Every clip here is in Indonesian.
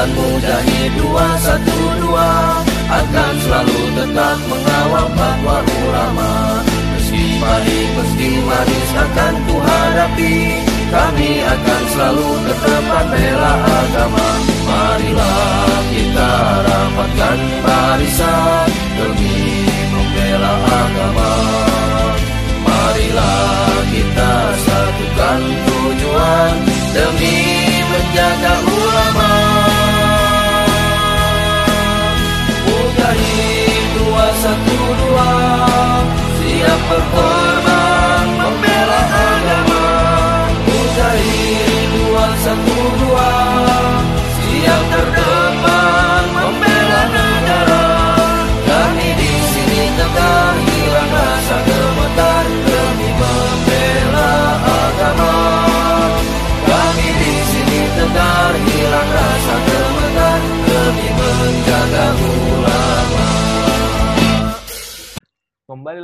Barisan Mujahid 212 akan selalu tetap mengawal fatwa ulama Meski pahit, meski manis akan ku hadapi Kami akan selalu tetap bela agama. Marilah kita rapatkan barisan Demi membela agama. Marilah kita satukan tujuan Demi menjaga ulama Mujahid 212 Siap berkorban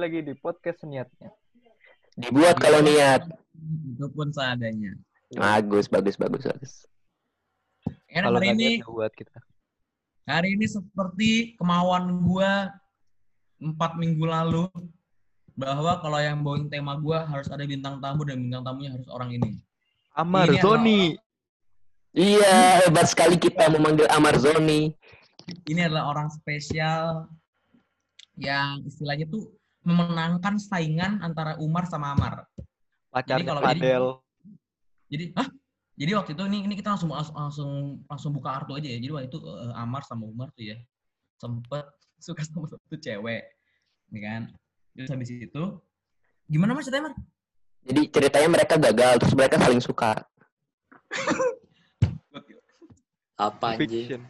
lagi di podcast niatnya. Dibuat kalau niat. Itu pun seadanya. Bagus, bagus, bagus, bagus. Enak Kalau hari ini, buat kita. hari ini seperti kemauan gua empat minggu lalu bahwa kalau yang bawain tema gua harus ada bintang tamu dan bintang tamunya harus orang ini. Amar Ini Zoni. Iya, hebat sekali kita memanggil Amar Zoni. Ini adalah orang spesial yang istilahnya tuh memenangkan saingan antara Umar sama Amar. Pacarnya kalau jadi- Fadel. Jadi, hah? Jadi waktu itu ini ini kita langsung langsung langsung, langsung buka kartu aja ya. Jadi waktu itu eh, Amar sama Umar tuh ya sempet suka sama satu cewek, nih kan. Terus habis itu gimana mas ceritanya Mar? Jadi ceritanya mereka gagal, terus mereka saling suka. Apa anjing?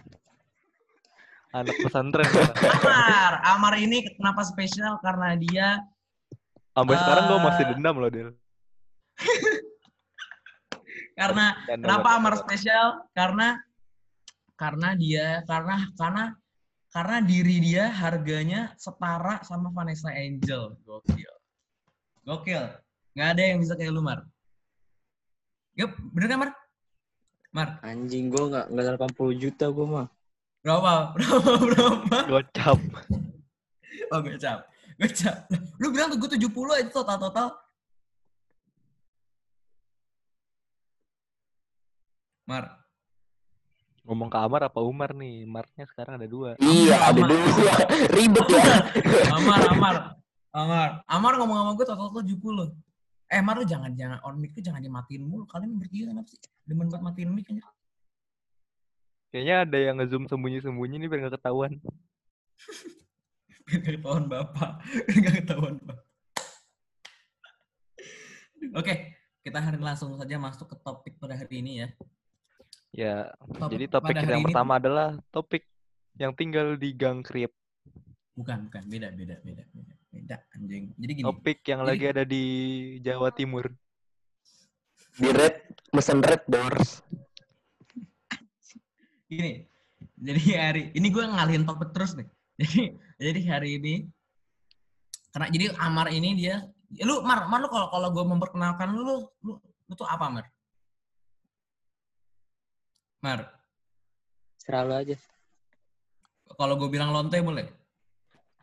Anak pesantren. Amar, Amar ini kenapa spesial karena dia Sampai sekarang gue masih dendam loh, Del. karena Dan kenapa Amar spesial? Karena karena dia karena karena karena diri dia harganya setara sama Vanessa Angel. Gokil. Gokil. Nggak ada yang bisa kayak lu, Mar. Yup, bener kan, Mar? Mar, Anjing gua nggak nggak 80 juta gua mah. Berapa? Berapa? Berapa? Gocap. Oh, gocap. Gocap. Lu bilang tuh gue 70 aja total-total. Mar, Ngomong ke Amar apa Umar nih? Marnya sekarang ada dua. Iya, ada Amar. dua. Ribet ya. Amar, Amar, Amar, Amar ngomong sama gue total 70. Eh, Mar lu jangan jangan on mic tuh jangan dimatiin mulu. Kalian bertiga kenapa sih? Demen banget matiin mic aja. Kayaknya ada yang nge-zoom sembunyi-sembunyi nih biar nggak ketahuan. Biar gak ketahuan bapak. Biar gak ketahuan bapak. Oke, kita hari langsung saja masuk ke topik pada hari ini ya. Ya, Topik jadi topik yang ini pertama adalah topik yang tinggal di Gang Krip. Bukan, bukan. Beda, beda, beda. Beda, beda anjing. Jadi gini. Topik yang Jadi- lagi ada di Jawa Timur. Di red, mesen red doors. Gini. Jadi hari ini gue ngalihin topik terus nih. Jadi jadi hari ini karena jadi Amar ini dia ya lu Mar, Mar lu kalau kalau gue memperkenalkan lu, lu lu lu tuh apa Mar? Mar, Selalu aja. kalau gue bilang lonte boleh?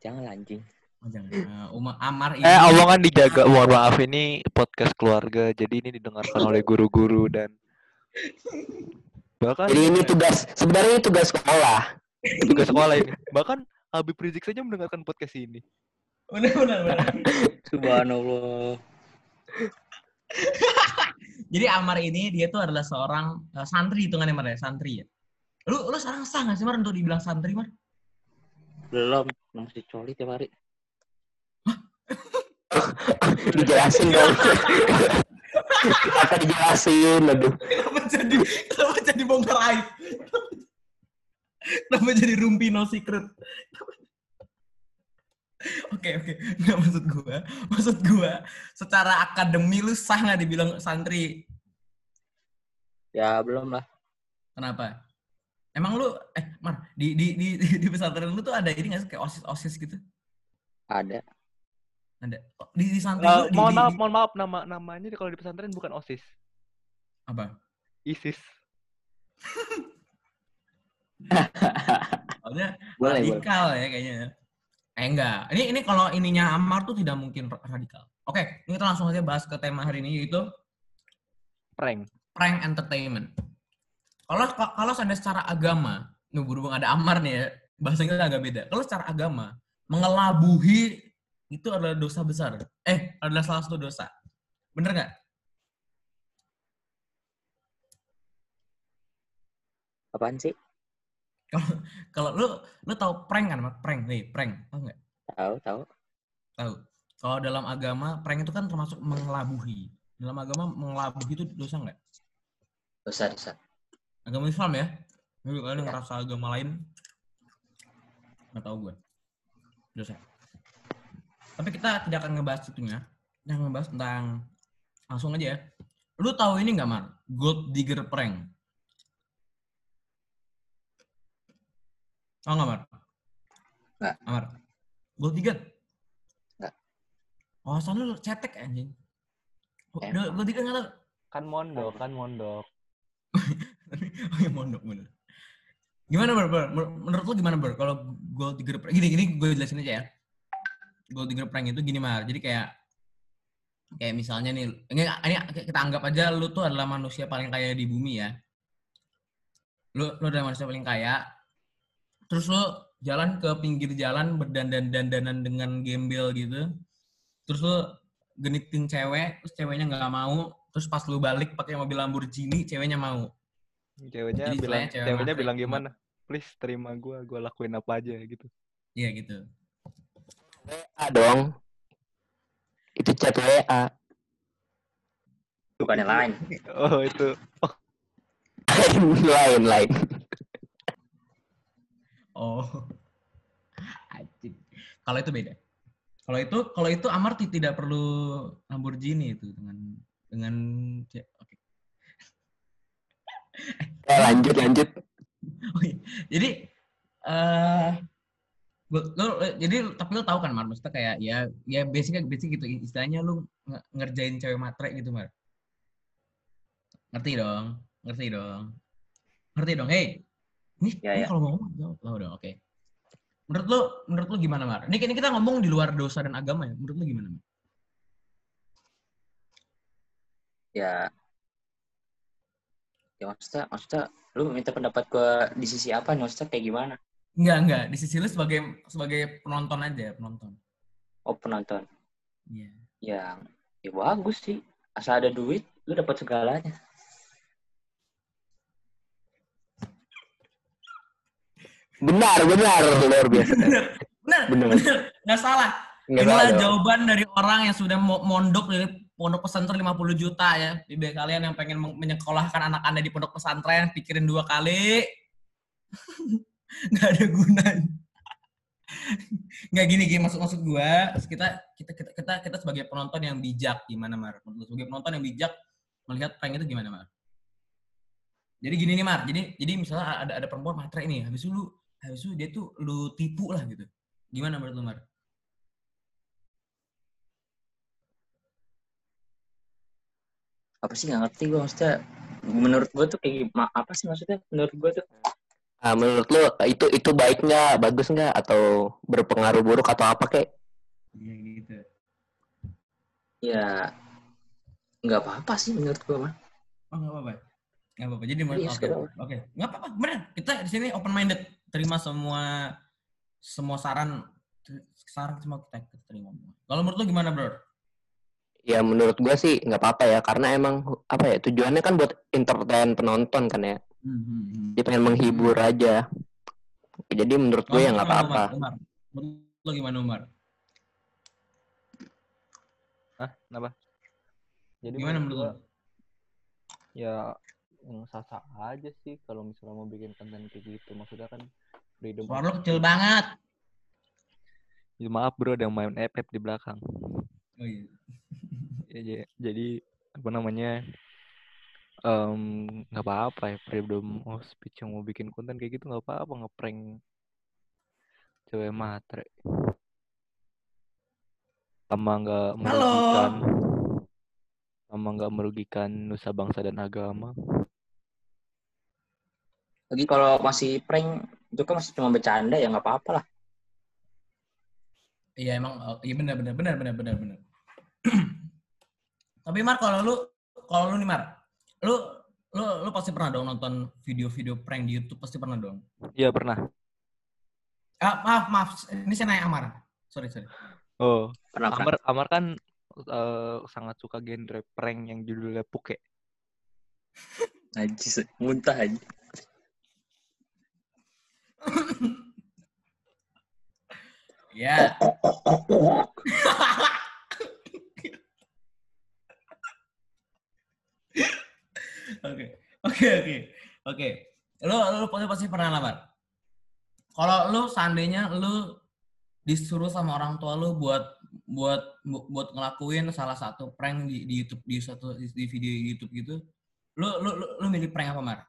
Jangan anjing. Oh, jangan. Uma, Amar ini Eh, omongan dijaga. Mohon maaf ini podcast keluarga, jadi ini didengarkan oleh guru-guru dan bahkan Jadi ini tugas, sebenarnya ini tugas sekolah. tugas sekolah ini. Bahkan Habib Rizik saja mendengarkan podcast ini. benar benar benar. Subhanallah. Jadi Amar ini dia tuh adalah seorang eh, santri hitungannya Mar ya, santri ya. Lu lu sekarang sah nggak sih Mar untuk dibilang santri Mar? Belum, masih coli tiap hari. Dijelasin dong. Apa dijelasin, aduh. Kenapa jadi kenapa jadi bongkar aib? Kenapa jadi rumpi no secret? Oke oke, nggak maksud gua, maksud gua secara akademi lu sah nggak dibilang santri? Ya belum lah. Kenapa? Emang lu eh Mar di di di di, di pesantren lu tuh ada ini nggak sih kayak osis osis gitu? Ada. Ada. Oh, Di, di santri di, mohon di- maaf, di- mohon maaf nama namanya di- kalau di pesantren bukan OSIS. apa? ISIS. Soalnya Boleh, boleh. radikal ya kayaknya. Eh enggak. Ini ini kalau ininya Amar tuh tidak mungkin ra- radikal. Oke, ini kita langsung aja bahas ke tema hari ini yaitu Prank. prank entertainment. Kalau kalau ada secara agama, nih berhubung ada Amar nih ya, bahasanya agak beda. Kalau secara agama, mengelabuhi itu adalah dosa besar. Eh, adalah salah satu dosa. Bener nggak? Apaan sih? Kalau lu lu tahu prank kan? Prank nih, prank. Tahu nggak? Tahu, tahu. Tahu. Kalau dalam agama, prank itu kan termasuk mengelabuhi. Dalam agama mengelabuhi itu dosa nggak? Dosa, dosa. Agama Islam ya? Tapi kalian ngerasa agama lain? Nggak tahu gue. Dosa. Tapi kita tidak akan ngebahas itunya. Kita akan ngebahas tentang langsung aja ya. Lu tahu ini nggak, Mar? Gold digger prank. Tahu nggak, Mar? Nggak. Amar. Gold digger? Nggak. Oh, asal lu cetek anjing. Emang. Gold digger nggak tahu? Kan mondok, kan mondok. oh iya mondok bener. Gimana ber, Ber? Menurut lu gimana ber? Kalau gold digger prank, gini gini gue jelasin aja ya. Gold digger prank itu gini mar. Jadi kayak kayak misalnya nih, ini, ini kita anggap aja lu tuh adalah manusia paling kaya di bumi ya. Lu lu adalah manusia paling kaya. Terus lu jalan ke pinggir jalan berdandan-dandanan dengan gembel gitu. Terus lu genitin cewek, terus ceweknya nggak mau. Terus pas lu balik pakai mobil Lamborghini, ceweknya mau. Ceweknya Jadi bilang, cewek ceweknya bilang gimana? Please terima gua, gua lakuin apa aja gitu. Iya gitu. WA dong. Itu chat WA. Bukannya lain. Oh itu. lain, lain. Oh. Kalau itu beda. Kalau itu kalau itu Amar ti- tidak perlu Lamborghini itu dengan dengan oke. Ya, lanjut, lanjut. Oh, iya. Jadi eh lu- lu- jadi tapi lu tahu kan Mar maksudnya kayak ya ya basicnya basic gitu istilahnya lu nge- ngerjain cewek matre gitu Mar. Ngerti dong? Ngerti dong? Ngerti dong? Hey. Ini, Ya, ya. kalau ngomong jawab tahu dong. Oke. Menurut lu menurut lu gimana Mar? Ini, ini kita ngomong di luar dosa dan agama ya. Menurut lu gimana Mar? Ya. Ya maksudnya, maksudnya lu minta pendapat gua di sisi apa nih? Maksudnya kayak gimana? Enggak, enggak. Di sisi lu sebagai sebagai penonton aja, penonton. Oh penonton. Iya. Ya, ya bagus sih. Asal ada duit, lu dapat segalanya. Benar, benar. Luar biasa. Bener, bener, Bener. bener. Nggak salah. Nggak Inilah salah dong. jawaban dari orang yang sudah mo- mondok dari pondok pesantren 50 juta ya. Jadi kalian yang pengen menyekolahkan anak anda di pondok pesantren, pikirin dua kali. Nggak ada gunanya. Nggak gini gini maksud maksud gua kita kita kita kita kita sebagai penonton yang bijak gimana Mar? Sebagai penonton yang bijak melihat prank itu gimana Mar? Jadi gini nih Mar, jadi jadi misalnya ada ada perempuan matre nih, habis itu lu habis itu dia tuh lu tipu lah gitu. Gimana menurut lu Mar? Apa sih nggak ngerti gua maksudnya. Menurut gua tuh kayak? Apa sih maksudnya? Menurut gua tuh Nah, menurut lu itu itu baik nggak, bagus nggak, atau berpengaruh buruk atau apa kek? Iya gitu. ya nggak apa-apa sih menurut gua mah. Oh nggak apa-apa. Nggak apa-apa. Jadi menurut Iya, oke sekarang. oke nggak apa-apa. Bener. Kita di sini open minded. Terima semua semua saran saran semua kita, kita terima. Kalau menurut lu gimana bro? Ya menurut gua sih nggak apa-apa ya, karena emang apa ya tujuannya kan buat entertain penonton kan ya. Hmm, Dia pengen menghibur aja. Jadi menurut gue ya nggak apa-apa. Umar, Menurut lu gimana Umar? Hah? Kenapa? Jadi Gimana menurut lu? Ya yang sah-sah aja sih kalau misalnya mau bikin konten kayak gitu. Maksudnya kan freedom. Suara lu kecil banget. Ya, maaf bro, ada yang main FF di belakang. Oh iya. Ya, ja- jadi apa namanya? Nggak apa-apa ya freedom of speech yang mau bikin konten kayak gitu nggak apa-apa ngeprank cewek matre sama nggak merugikan sama nggak merugikan nusa bangsa dan agama Lagi kalau masih prank itu kan masih cuma bercanda ya nggak apa-apa lah. Iya emang oh, iya benar benar benar benar benar benar. Tapi Mar kalau lu kalau lu nih Mar, lu lu lu pasti pernah dong nonton video-video prank di YouTube pasti pernah dong. Iya pernah. Ah, maaf maaf ini saya nanya Amar. Sorry sorry. Oh, Pernah pernah. Amar Amar kan eh, sangat suka genre prank yang judulnya puke. Najis, muntah aja. Ya. Oke. Oke oke. Lu lu pasti pasti pernah lamar. Kalau lu seandainya lu disuruh sama orang tua lu buat buat bu- buat ngelakuin salah satu prank di, di YouTube di satu di video YouTube gitu, lu lu, lu milih prank apa Mar?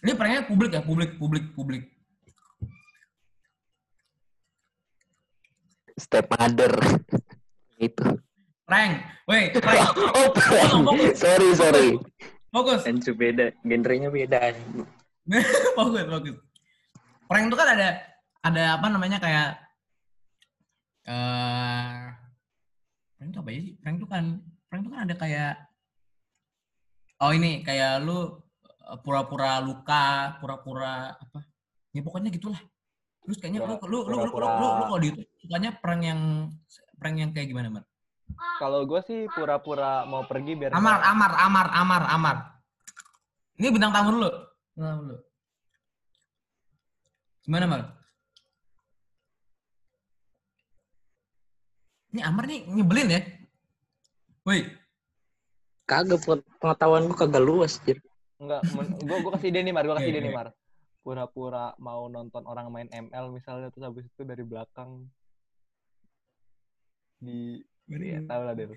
Ini pranknya publik ya, publik, publik, publik. Step mother. itu. Prank. Wait, prank. Oh, prank. sorry, sorry. Fokus. Genre beda, genrenya beda. fokus, fokus. Prank itu kan ada ada apa namanya kayak eh prank itu apa ya sih? Prank itu kan prank itu kan ada kayak oh ini kayak lu eh, pura-pura luka, pura-pura apa? Ya pokoknya gitulah. Terus kayaknya lu lu lu lu lu, lu, lu, kalau di YouTube sukanya prank yang prank yang kayak gimana, Mar? Kalau gue sih pura-pura mau pergi biar Amar, Amar, Amar, Amar, Amar. Ini bintang tamu dulu. Bintang tamu dulu. Gimana, Mar? Ini Amar nih nyebelin ya? Woi, Kagak peng- pengetahuan gua kagak luas, Jir. Enggak, gue gue kasih ide nih Mar, gue kasih Oke, ide nih oke. Mar. Pura-pura mau nonton orang main ML misalnya terus habis itu dari belakang di ya tahu lah Del.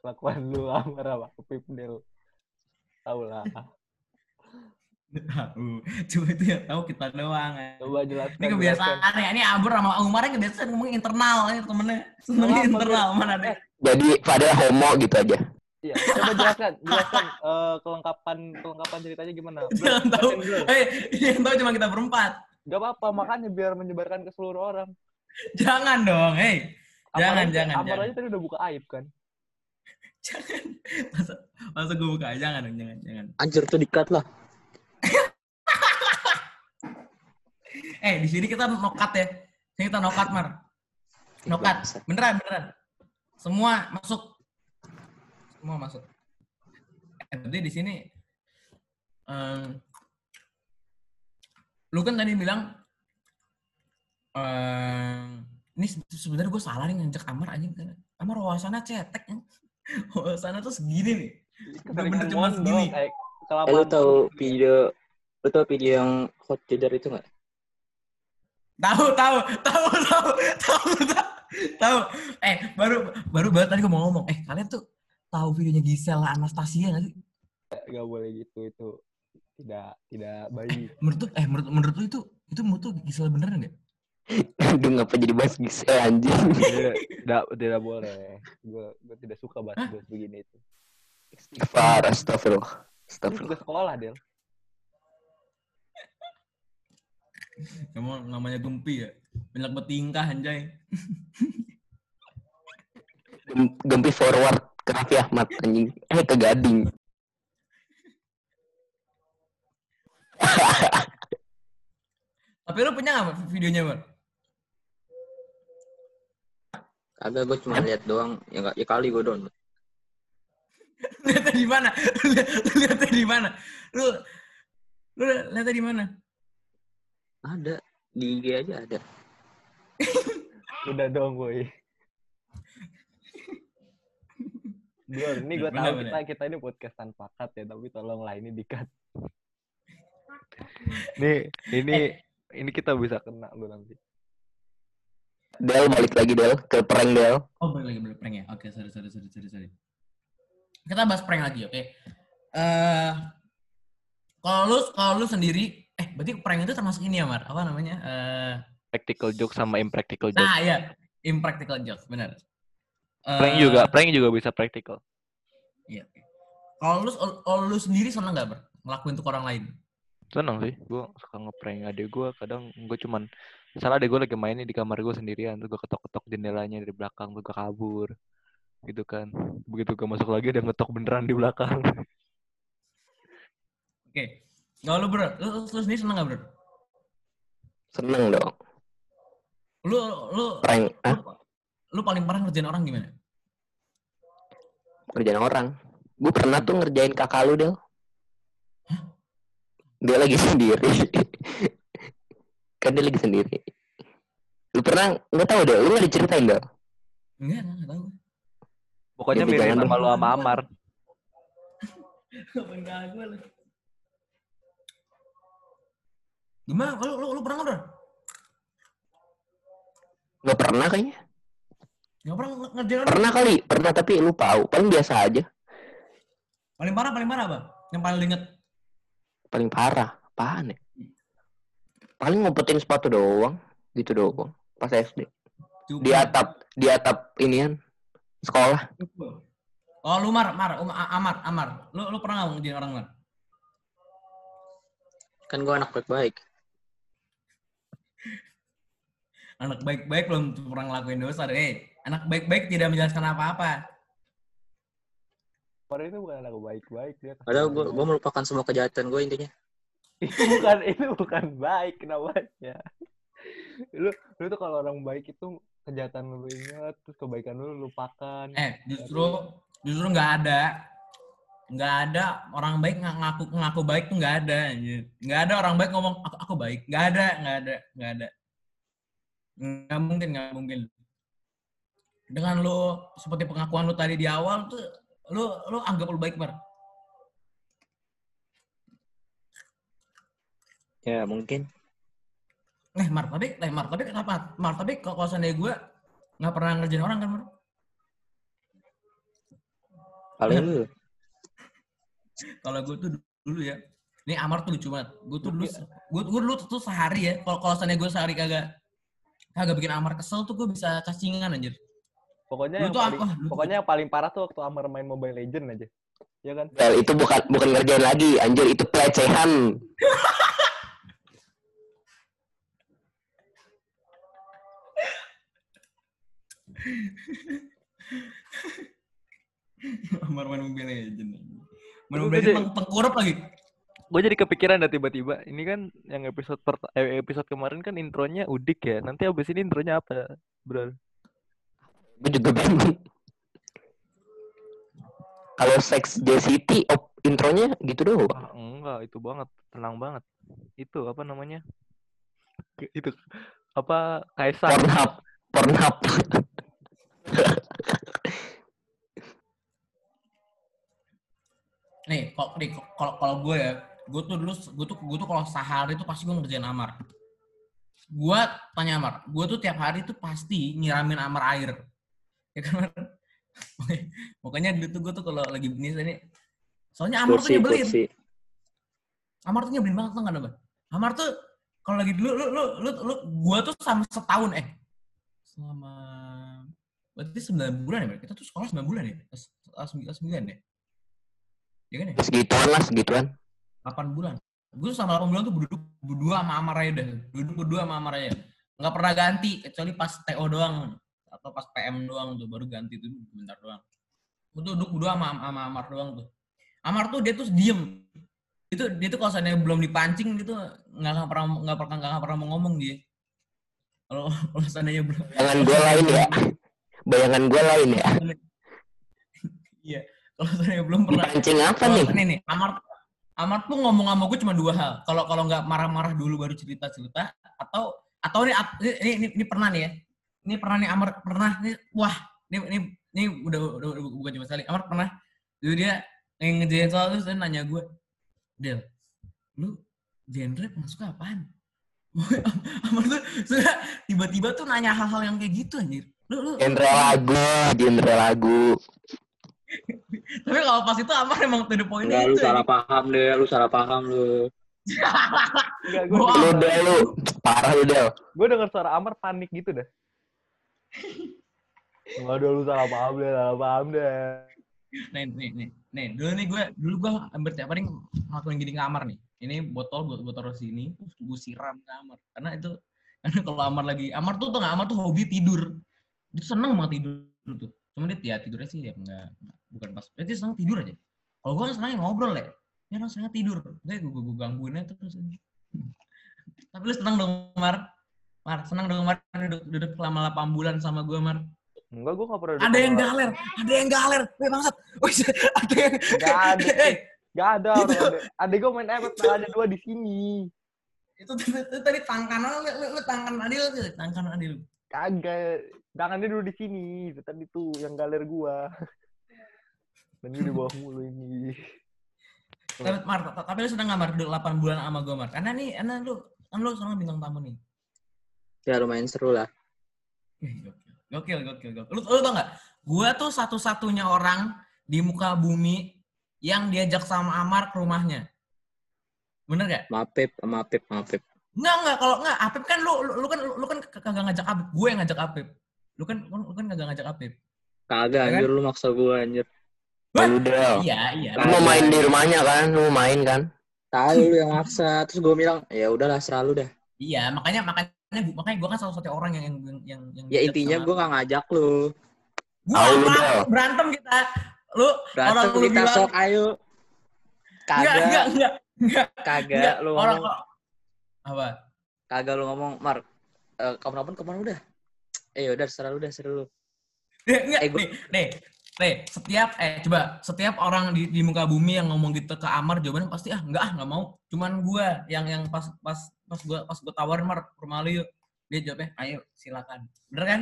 Kelakuan lu Amar apa? Pip Del. Tahu lah. tahu. Cuma itu yang tahu kita doang. ya. Coba jelaskan. Ini kebiasaan ya. Ini Abur sama Umar kebiasaan ngomong internal ya temennya. Senengnya Kenapa, internal. Mana ada? Jadi pada homo gitu aja. Iya, coba jelaskan, jelaskan eh, kelengkapan kelengkapan ceritanya gimana? Jangan tahu. Eh, yang tahu cuma kita berempat. Gak apa-apa, makanya biar menyebarkan ke seluruh orang. Jangan dong, hei. Jangan, jangan, Amar jangan. aja tadi udah buka aib kan. Jangan. Masa, masa gue buka? Jangan dong, jangan, jangan. Anjir tuh dikat lah. Eh, di sini kita nokat ya. Sini kita nokat, Mar. Nokat. Bangsat. Beneran, beneran. Semua masuk. Semua masuk. Eh, di sini em, lu kan tadi bilang ini se- sebenarnya gue salah nih ngajak Amar anjing Amar wawasannya cetek ya. Wawasannya tuh segini nih. Bener-bener cuma segini. kayak Eh, lu tahu mondok. video lu tahu video yang hot jeder itu nggak? Tahu, tahu, tahu, tahu, tahu, tahu, tahu. Eh, baru baru baru tadi gue mau ngomong. Eh, kalian tuh tahu videonya Gisela Anastasia nggak sih? Gak boleh gitu, itu tidak tidak baik. Menurut tuh, eh menurut menurut lu itu itu menurut tuh Gisela beneran nggak? Aduh, ngapa jadi bahas gisel anjing? tidak, tidak, tidak boleh. Gue gue tidak suka bahas bahas begini itu. Istighfar, astagfirullah. Astagfirullah. sekolah, Del. Emang namanya Gempi ya. Banyak bertingkah anjay. Gem- Gempi forward ke Raffi Ahmad anjing. Eh ke Gading. Tapi lu punya nggak videonya, Bar? Kagak gua cuma lihat doang. Ya nggak ya kali gua download. Lihatnya di mana? Lu lihat- lu lihatnya di mana? Lu lu lihatnya di mana? Ada di IG aja ada. Udah dong, boy. Dul, ini gue tahu kita kita ini podcast tanpa cut ya, tapi tolonglah ini di-cut. Nih, ini ini kita bisa kena gue nanti. Del balik lagi Del ke prank Del. Oh, balik lagi balik prank ya. Oke, sorry sorry sorry sorry sorry. Kita bahas prank lagi, oke. Eh kalau lu kalau lu sendiri eh berarti prank itu termasuk ini ya, Mar? Apa namanya? Eh Practical joke sama impractical joke. nah, iya. Impractical jokes, benar. Eh, prank juga, prank juga bisa practical. Iya. oke. Kalau lu, kalau lu sendiri seneng gak, Ber? Ngelakuin ke orang lain? Seneng sih, gue suka ngeprank adek gue. Kadang gue cuman, misalnya adek gue lagi main nih di kamar gue sendirian, terus gue ketok-ketok jendelanya dari belakang, terus gue kabur. Gitu kan. Begitu gue masuk lagi, dia ngetok beneran di belakang. Oke. Kalau lu, Bro, lu, lu, lu sendiri seneng gak, Bro? Seneng dong. Lu, lu, Prank, lu, ah, lu paling parah ngerjain orang gimana? kerjaan orang. Gue pernah tuh ngerjain kakak lu, Del. Dia lagi sendiri. Kan dia lagi sendiri. Lu pernah, nggak tahu deh, lu nggak diceritain, Del? Enggak, enggak, enggak tahu. Pokoknya Jadi mirip sama dong. lu sama Amar. Gimana? Lu, lu, lu pernah nggak? Nggak pernah kayaknya. Nggak pernah nge- ngerjain? Pernah kali, pernah tapi lupa. Paling biasa aja. Paling parah, paling parah, Bang? Yang paling lu inget? Paling parah. Apaan ya? Paling ngumpetin sepatu doang. Gitu doang. Pas SD. Coba. Di atap, di atap inian. Sekolah. Oh, lu Mar, Mar, um, Amar, Amar. Lu, lu pernah nggak ngerjain orang, Mar? Kan gue anak baik-baik. Anak baik-baik belum pernah ngelakuin dosa. Eh, anak baik-baik tidak menjelaskan apa-apa. Amar itu bukan anak baik-baik dia. Padahal gue gue melupakan semua kejahatan gue intinya. Itu bukan itu bukan baik namanya. Lu lu tuh kalau orang baik itu kejahatan lu ingat, terus kebaikan lu lu lupakan. Eh, justru justru nggak ada. Nggak ada orang baik ng- ngaku ngaku baik tuh nggak ada nggak ada orang baik ngomong aku, aku baik. Nggak ada nggak ada nggak ada. Nggak mungkin nggak mungkin. Dengan lu seperti pengakuan lu tadi di awal tuh lu lu anggap lu baik bar Ya mungkin. eh mar tapi eh mar tapi kenapa mar tapi kalau kalau seandainya gue nggak pernah ngerjain orang kan mar Paling lu. kalau gue tuh dulu ya ini Amar tuh lucu banget gue tuh dulu gue gue dulu tuh sehari ya kalau kalau seandainya gue sehari kagak kagak bikin Amar kesel tuh gue bisa cacingan anjir Pokoknya yang tuh paling, pokoknya yang paling parah tuh waktu Amar main Mobile Legend aja. Ya kan? Del, itu bukan bukan ngerjain lagi. Anjir, itu pelecehan. Amar main Mobile Legend main Mobile. Legend tengkurap lagi Gue jadi kepikiran dah tiba-tiba. Ini kan yang episode per, eh, episode kemarin kan intronya udik ya. Nanti abis ini intronya apa, bro? Gue juga bingung. Kalau Sex the City, op, intronya gitu doang. Ah, enggak, itu banget, tenang banget. Itu apa namanya? Itu apa Kaisar? Pornhub. Pornhub. Nih kalau nih, kalau kalau gue ya gue tuh dulu gue tuh gue tuh kalau sehari tuh pasti gue ngerjain Amar. Gue tanya Amar gue tuh tiap hari tuh pasti nyiramin Amar air. Ya kan makanya dulu tuh gue tuh kalau lagi ini ini soalnya Amar tuh Kursi, nyebelin. kursi. Amar tuh nyebelin banget tuh kan apa Amar tuh kalau lagi dulu lu lu lu, lu gue tuh sama setahun eh selama berarti sembilan bulan ya kita tuh sekolah sembilan bulan ya? Kelas sembilan sembilan ya ya kan ya Segituan lah, segituan. 8 bulan. Gue sama 8 bulan tuh duduk berdua sama Amar aja dah. Duduk berdua sama Amar aja. Nggak pernah ganti, kecuali pas TO doang. Atau pas PM doang tuh, baru ganti tuh bentar doang. Gue tuh duduk berdua sama, sama Amar doang tuh. Amar tuh dia tuh diem. Itu dia tuh kalau seandainya belum dipancing gitu nggak pernah nggak pernah nggak pernah mau ngomong dia. Kalau kalau seandainya belum Bayangan gue lain ya. Bayangan gue lain ya. Iya. Kalau seandainya belum pernah Dipancing apa nih? ini nih, Amar Amar tuh ngomong sama gue cuma dua hal. Kalau kalau nggak marah-marah dulu baru cerita-cerita atau atau ini, ini, ini, ini pernah nih ya. Ini pernah nih Amar pernah nih wah ini ini ini udah udah, udah bukan cuma sekali. Amar pernah dulu dia yang soal itu dia nanya gue, Del, lu genre masuk apaan? Amar tuh sudah tiba-tiba tuh nanya hal-hal yang kayak gitu anjir. Lu, lu, Genre lagu, genre lagu. Tapi kalau pas itu Amar emang to the point Enggak, lu itu. salah paham deh, lu salah paham lu. Enggak, gue Gua- Lu Del, lu. Parah lu Del. gue denger suara Amar panik gitu dah. Waduh lu salah paham deh, salah paham deh. nih nih nih nih dulu nih gue dulu gue hampir tiap hari ngelakuin gini ke kamar nih ini botol gue gue taruh sini terus gue siram ke kamar karena itu karena kalau Amar lagi Amar tuh tuh Amar tuh hobi tidur dia tuh seneng banget tidur tuh cuma dia ya tidurnya sih ya enggak bukan pas tuh seneng tidur aja kalau gue seneng ngobrol ya dia orang seneng tidur gue gue, gue gangguin aja terus tapi lu seneng dong Mar Mar seneng dong Mar duduk, duduk selama 8 bulan sama gue Mar Enggak, gue gak pernah. ada yang galer ada yang galer Weh bangsat Wih, ada yang Gak ada. Gak ada. Orang ada. Gue main malah ada dua di sini. itu, itu, itu tadi tangan lu, lu, lu tangan Adil tuh, tangan Adil. Kagak. Tangannya dulu di sini. Itu tadi tuh yang galer gua. Dan ini di bawah mulu ini. Tapi Mar, ta- tapi lu seneng gak Mar, duduk 8 bulan sama gue Mar? Karena nih, karena lu, kan lu sekarang bintang tamu nih. Ya lumayan seru lah. Gokil, gokil, gokil. Lu, lu tau gak? Gue tuh satu-satunya orang di muka bumi yang diajak sama Amar ke rumahnya. Bener gak? Mapep, mapep, mapep. Enggak, enggak. Kalau enggak, Apip kan lu, lu, lu kan lu kan kagak ngajak Apip. Gue yang ngajak Apip. Lu kan lu kan kagak ngajak Apip. Kagak Ya kan? anjir lu maksa gua anjir. Ya udah. Iya, iya. Lu mau main di rumahnya kan? Lu mau main kan? Tahu lu yang maksa. Terus gua bilang, ya udahlah serah lu dah. Iya, makanya makanya makanya gue kan salah satu orang yang yang yang, yang Ya intinya sama- gua gak ngajak lu. Gua Tahu lu, apa? Berantem kita. Lu Berantem orang lu kita bilang sok ayo. enggak, enggak, Kagak, enggak, enggak, kagak lu Orang ngomong. apa? Kagak lu ngomong, Mar. Eh, kapan-kapan ke mana udah? Eh udah serah lu dah, serah lu. Enggak, Eh, gua- nih, nih, nih, setiap eh coba setiap orang di, di muka bumi yang ngomong gitu ke Amar jawabannya pasti ah enggak ah enggak mau. Cuman gua yang yang pas pas pas gua pas gua tawarin Mar rumah lu yuk. Dia jawabnya ayo silakan. Bener kan?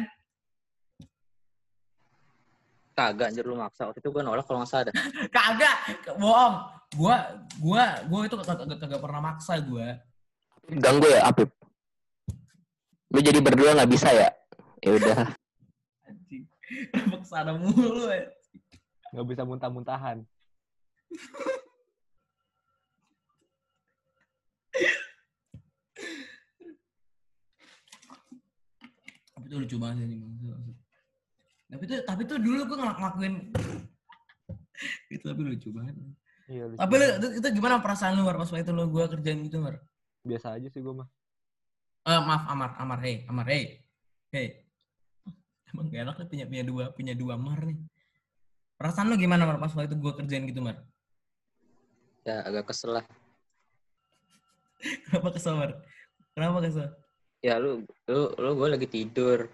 Kagak anjir lu maksa. Waktu itu gua nolak kalau nggak salah dah. Kagak, bohong. Gua gua gua itu kagak kagak- kagak pernah maksa gua. Ganggu ya, Apip? Lu jadi berdua nggak bisa ya? Ya udah. Anjing. Ke sana mulu ya? Gak bisa muntah-muntahan. Tapi itu lucu banget sih. Bang. Tapi itu tapi itu dulu gua ngelak- ngelakuin itu tapi lucu banget. Iya, lucu Tapi lu, banget. itu, itu gimana perasaan lu Mar pas waktu itu lu gua kerjain gitu Mar? Biasa aja sih gue mah. Eh maaf Amar, Amar, hey, Amar, hey, hey. Emang gak enak nih punya punya dua punya dua Mar nih. Perasaan lu gimana Mar pas waktu itu gua kerjain gitu Mar? Ya agak kesel lah. Kenapa kesel Mar? Kenapa kesel? Ya lu, lu, lu gua lagi tidur.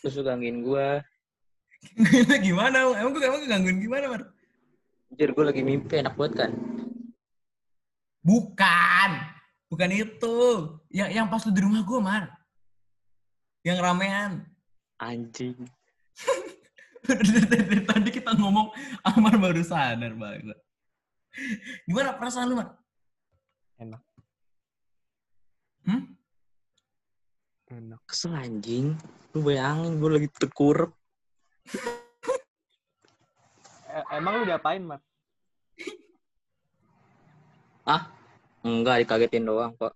Terus lu gangguin gua. Itu gimana? Emang gue emang gangguin gimana Mar? Anjir gua lagi mimpi enak banget kan. Bukan, bukan itu. Yang yang pas lu di rumah gua Mar. Yang ramean. Anjing. Dari tadi kita ngomong Amar baru sadar banget. Gimana perasaan lu, Mar? Enak. Hmm? Enak. Kesel anjing. Lu bayangin gua lagi terkurep. E- emang lu diapain, Mat? Enggak, dikagetin doang kok.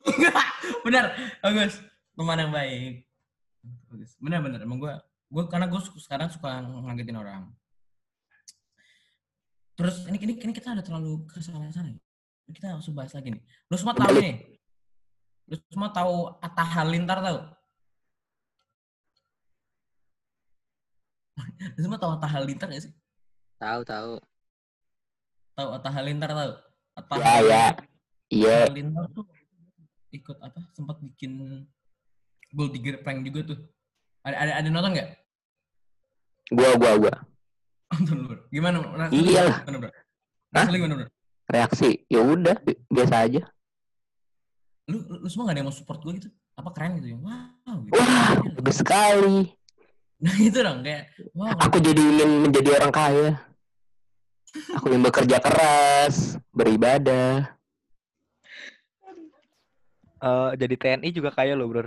benar, bagus. Teman yang baik. Bagus. Benar, benar. Emang gua gua karena gua su- sekarang suka ngagetin orang. Terus ini ini, ini kita udah terlalu ke sana-sana. ya? Kita harus bahas lagi nih. Lu semua tahu nih. Lu semua tahu Atta Halilintar tahu? Lu semua tahu Atta Halilintar gak sih? Tahu, tahu. Tahu Atta Halilintar tahu? Atta Ya, ya. Iya. Halilintar tuh ikut apa? Sempat bikin gold digger prank juga tuh. Ada ada ada nonton nggak? Gua, gua, gua. Nonton bro. Gimana? Rasa lu Iya lah. Gimana bro? Rasa lu gimana bro? Reaksi. Ya udah, bi- biasa aja. Lu, lu, lu semua gak ada yang mau support gue gitu? Apa keren gitu ya? Wow. Gitu. Wah, bagus sekali. Nah itu dong kayak wow. Aku jadi ingin menjadi orang kaya. Aku ingin bekerja keras, beribadah. Eh, jadi TNI juga kaya loh, bro.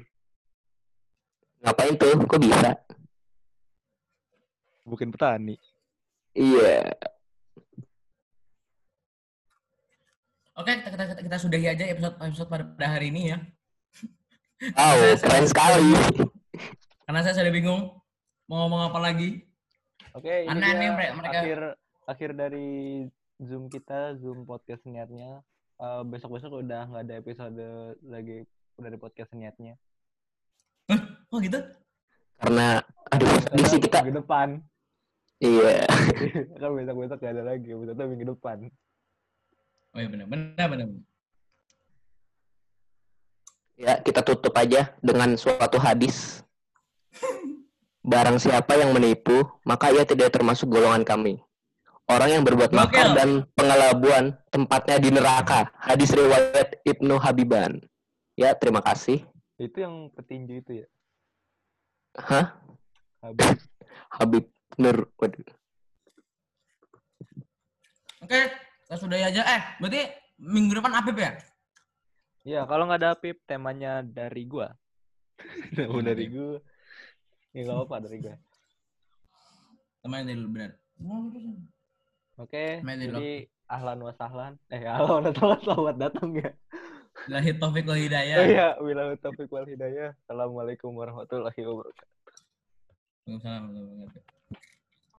Ngapain tuh? Kok bisa? Bukan petani. Iya. Oke kita, kita, kita, kita sudahi aja episode episode pada, pada hari ini ya. Wow, keren sekali. Karena saya sudah bingung mau ngomong apa lagi. Oke, ini Aneh-aneh dia mereka- mereka- akhir akhir dari Zoom kita, Zoom podcast niatnya. Eh, besok-besok udah nggak ada episode lagi dari podcast niatnya. Oh gitu? Karena aduh sedih sih kita minggu depan. iya kan besok-besok nggak ada lagi, episode minggu depan. Oh iya benar, benar, benar. ya kita tutup aja dengan suatu hadis. Barang siapa yang menipu, maka ia tidak termasuk golongan kami. Orang yang berbuat makar dan pengelabuan tempatnya di neraka. Hadis riwayat Ibnu Habiban. Ya, terima kasih. Itu yang petinju itu ya. Hah? Habis. Habib Nur. Waduh. Oke, kita sudahi aja. Eh, berarti minggu depan Apip ya? Iya, kalau nggak ada Pip, temanya dari gua. Tema dari gua. Ya nggak apa-apa dari gua. Teman dari lu benar. Oke, Temanya dari lo. jadi ahlan wa sahlan. Eh, ahlan wa sahlan, selamat datang ya. Lahir Taufik wal Hidayah. Oh iya, wilayah taufiq wal hidayah. Assalamualaikum warahmatullahi wabarakatuh. Waalaikumsalam warahmatullahi wabarakatuh.